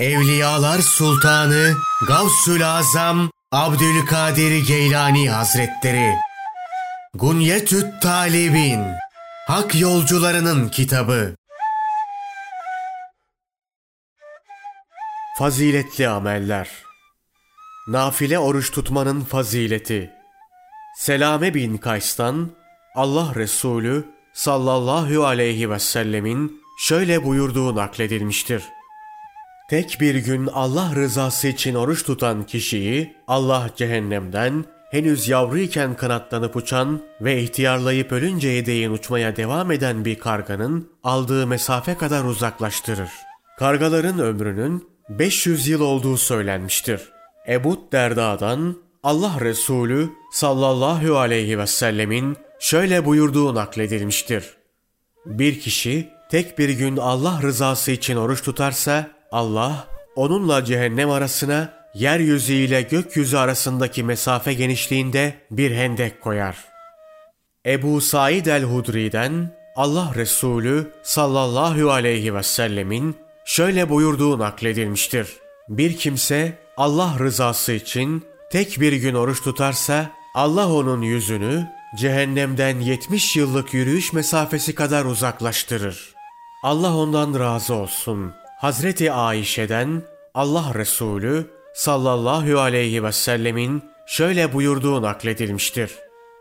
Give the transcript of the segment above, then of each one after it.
Evliyalar Sultanı Gavsül Azam Abdülkadir Geylani Hazretleri. Gunyetüt Talibin Hak Yolcularının Kitabı. Faziletli Ameller. Nafile oruç tutmanın fazileti. Selame bin Kays'tan Allah Resulü sallallahu aleyhi ve sellemin şöyle buyurduğu nakledilmiştir. Tek bir gün Allah rızası için oruç tutan kişiyi Allah cehennemden henüz yavruyken kanatlanıp uçan ve ihtiyarlayıp ölünceye değin uçmaya devam eden bir karganın aldığı mesafe kadar uzaklaştırır. Kargaların ömrünün 500 yıl olduğu söylenmiştir. Ebu Derda'dan Allah Resulü sallallahu aleyhi ve sellemin şöyle buyurduğu nakledilmiştir. Bir kişi tek bir gün Allah rızası için oruç tutarsa Allah onunla cehennem arasına yeryüzü ile gökyüzü arasındaki mesafe genişliğinde bir hendek koyar. Ebu Said el-Hudri'den Allah Resulü sallallahu aleyhi ve sellemin şöyle buyurduğu nakledilmiştir. Bir kimse Allah rızası için tek bir gün oruç tutarsa Allah onun yüzünü cehennemden 70 yıllık yürüyüş mesafesi kadar uzaklaştırır. Allah ondan razı olsun. Hazreti Ayşe'den Allah Resulü sallallahu aleyhi ve sellemin şöyle buyurduğu nakledilmiştir.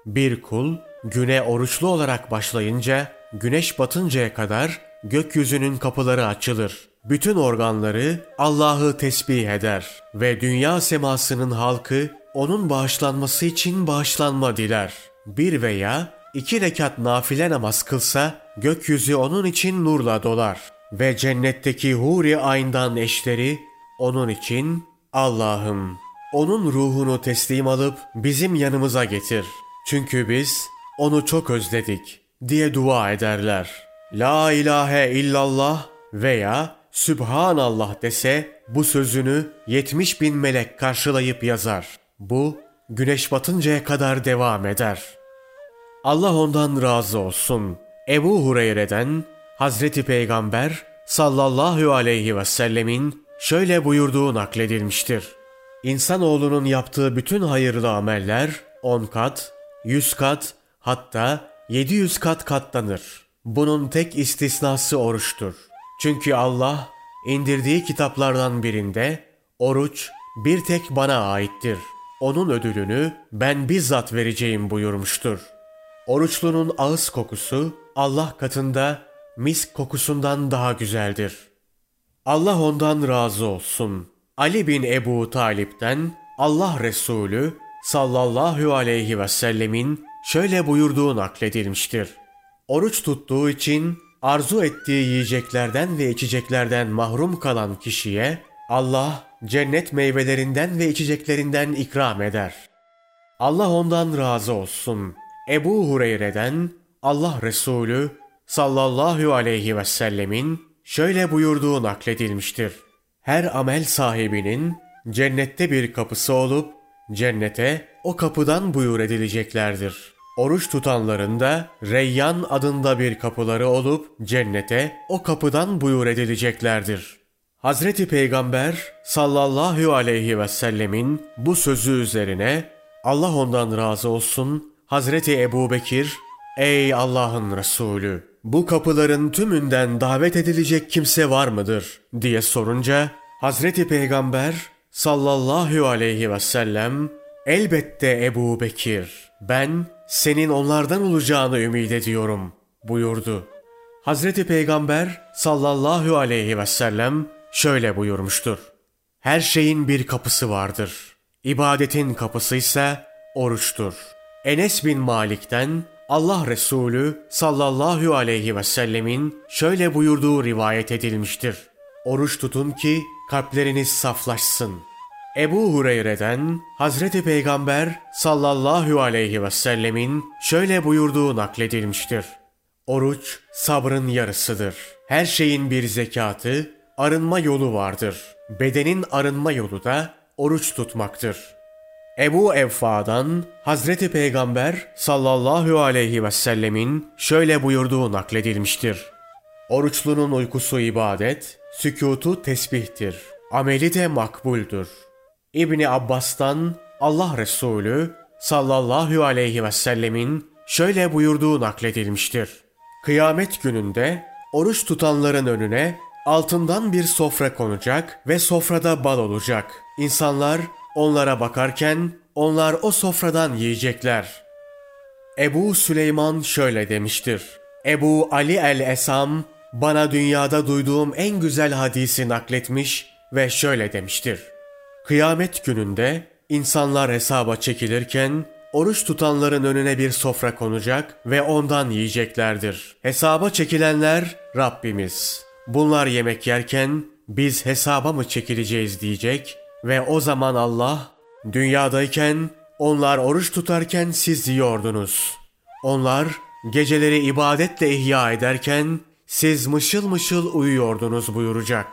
Bir kul güne oruçlu olarak başlayınca güneş batıncaya kadar gökyüzünün kapıları açılır. Bütün organları Allah'ı tesbih eder ve dünya semasının halkı onun bağışlanması için bağışlanma diler. Bir veya iki rekat nafile namaz kılsa gökyüzü onun için nurla dolar ve cennetteki huri ayndan eşleri onun için Allah'ım onun ruhunu teslim alıp bizim yanımıza getir. Çünkü biz onu çok özledik diye dua ederler. La ilahe illallah veya Sübhanallah dese bu sözünü 70 bin melek karşılayıp yazar. Bu güneş batıncaya kadar devam eder. Allah ondan razı olsun. Ebu Hureyre'den Hazreti Peygamber sallallahu aleyhi ve sellemin şöyle buyurduğu nakledilmiştir. İnsanoğlunun yaptığı bütün hayırlı ameller 10 kat, 100 kat hatta 700 kat katlanır. Bunun tek istisnası oruçtur. Çünkü Allah indirdiği kitaplardan birinde oruç bir tek bana aittir. Onun ödülünü ben bizzat vereceğim buyurmuştur. Oruçlunun ağız kokusu Allah katında misk kokusundan daha güzeldir. Allah ondan razı olsun. Ali bin Ebu Talip'ten Allah Resulü sallallahu aleyhi ve sellemin şöyle buyurduğu nakledilmiştir. Oruç tuttuğu için arzu ettiği yiyeceklerden ve içeceklerden mahrum kalan kişiye Allah cennet meyvelerinden ve içeceklerinden ikram eder. Allah ondan razı olsun. Ebu Hureyre'den Allah Resulü sallallahu aleyhi ve sellemin şöyle buyurduğu nakledilmiştir. Her amel sahibinin cennette bir kapısı olup cennete o kapıdan buyur edileceklerdir. Oruç tutanların da Reyyan adında bir kapıları olup cennete o kapıdan buyur edileceklerdir. Hazreti Peygamber sallallahu aleyhi ve sellemin bu sözü üzerine Allah ondan razı olsun Hazreti Ebu Bekir Ey Allah'ın Resulü bu kapıların tümünden davet edilecek kimse var mıdır diye sorunca Hazreti Peygamber sallallahu aleyhi ve sellem elbette Ebu Bekir ben senin onlardan olacağını ümit ediyorum buyurdu. Hazreti Peygamber sallallahu aleyhi ve sellem şöyle buyurmuştur. Her şeyin bir kapısı vardır. İbadetin kapısı ise oruçtur. Enes bin Malik'ten Allah Resulü sallallahu aleyhi ve sellemin şöyle buyurduğu rivayet edilmiştir. Oruç tutun ki kalpleriniz saflaşsın. Ebu Hureyre'den Hazreti Peygamber sallallahu aleyhi ve sellemin şöyle buyurduğu nakledilmiştir. Oruç sabrın yarısıdır. Her şeyin bir zekatı, arınma yolu vardır. Bedenin arınma yolu da oruç tutmaktır. Ebu Evfa'dan Hazreti Peygamber sallallahu aleyhi ve sellemin şöyle buyurduğu nakledilmiştir. Oruçlunun uykusu ibadet, sükutu tesbihtir. ameli de makbuldür. İbni Abbas'tan Allah Resulü sallallahu aleyhi ve sellemin şöyle buyurduğu nakledilmiştir. Kıyamet gününde oruç tutanların önüne altından bir sofra konacak ve sofrada bal olacak. İnsanlar onlara bakarken onlar o sofradan yiyecekler. Ebu Süleyman şöyle demiştir. Ebu Ali el-Esam bana dünyada duyduğum en güzel hadisi nakletmiş ve şöyle demiştir. Kıyamet gününde insanlar hesaba çekilirken oruç tutanların önüne bir sofra konacak ve ondan yiyeceklerdir. Hesaba çekilenler Rabbimiz. Bunlar yemek yerken biz hesaba mı çekileceğiz diyecek ve o zaman Allah dünyadayken onlar oruç tutarken siz yiyordunuz. Onlar geceleri ibadetle ihya ederken siz mışıl mışıl uyuyordunuz buyuracak.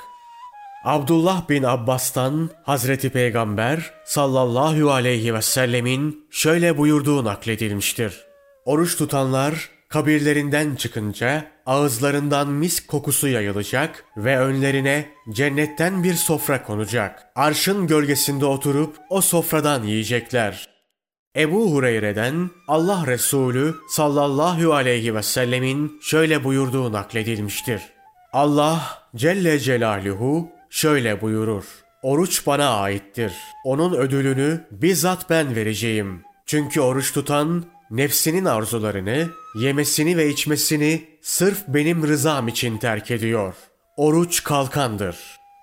Abdullah bin Abbas'tan Hazreti Peygamber sallallahu aleyhi ve sellemin şöyle buyurduğu nakledilmiştir. Oruç tutanlar kabirlerinden çıkınca ağızlarından mis kokusu yayılacak ve önlerine cennetten bir sofra konacak. Arşın gölgesinde oturup o sofradan yiyecekler. Ebu Hureyre'den Allah Resulü sallallahu aleyhi ve sellemin şöyle buyurduğu nakledilmiştir. Allah Celle Celaluhu şöyle buyurur. Oruç bana aittir. Onun ödülünü bizzat ben vereceğim. Çünkü oruç tutan nefsinin arzularını, yemesini ve içmesini sırf benim rızam için terk ediyor. Oruç kalkandır.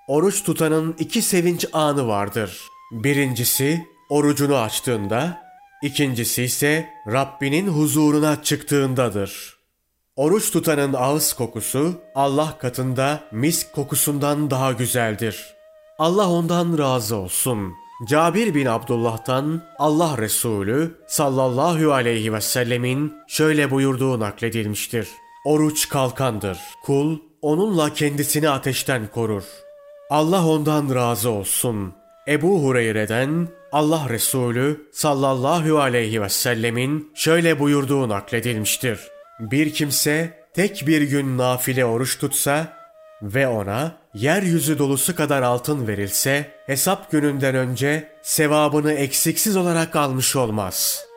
Oruç tutanın iki sevinç anı vardır. Birincisi orucunu açtığında, ikincisi ise Rabbinin huzuruna çıktığındadır. Oruç tutanın ağız kokusu Allah katında misk kokusundan daha güzeldir. Allah ondan razı olsun.'' Cabir bin Abdullah'tan Allah Resulü sallallahu aleyhi ve sellemin şöyle buyurduğu nakledilmiştir. Oruç kalkandır. Kul onunla kendisini ateşten korur. Allah ondan razı olsun. Ebu Hureyre'den Allah Resulü sallallahu aleyhi ve sellemin şöyle buyurduğu nakledilmiştir. Bir kimse tek bir gün nafile oruç tutsa ve ona yeryüzü dolusu kadar altın verilse hesap gününden önce sevabını eksiksiz olarak almış olmaz.''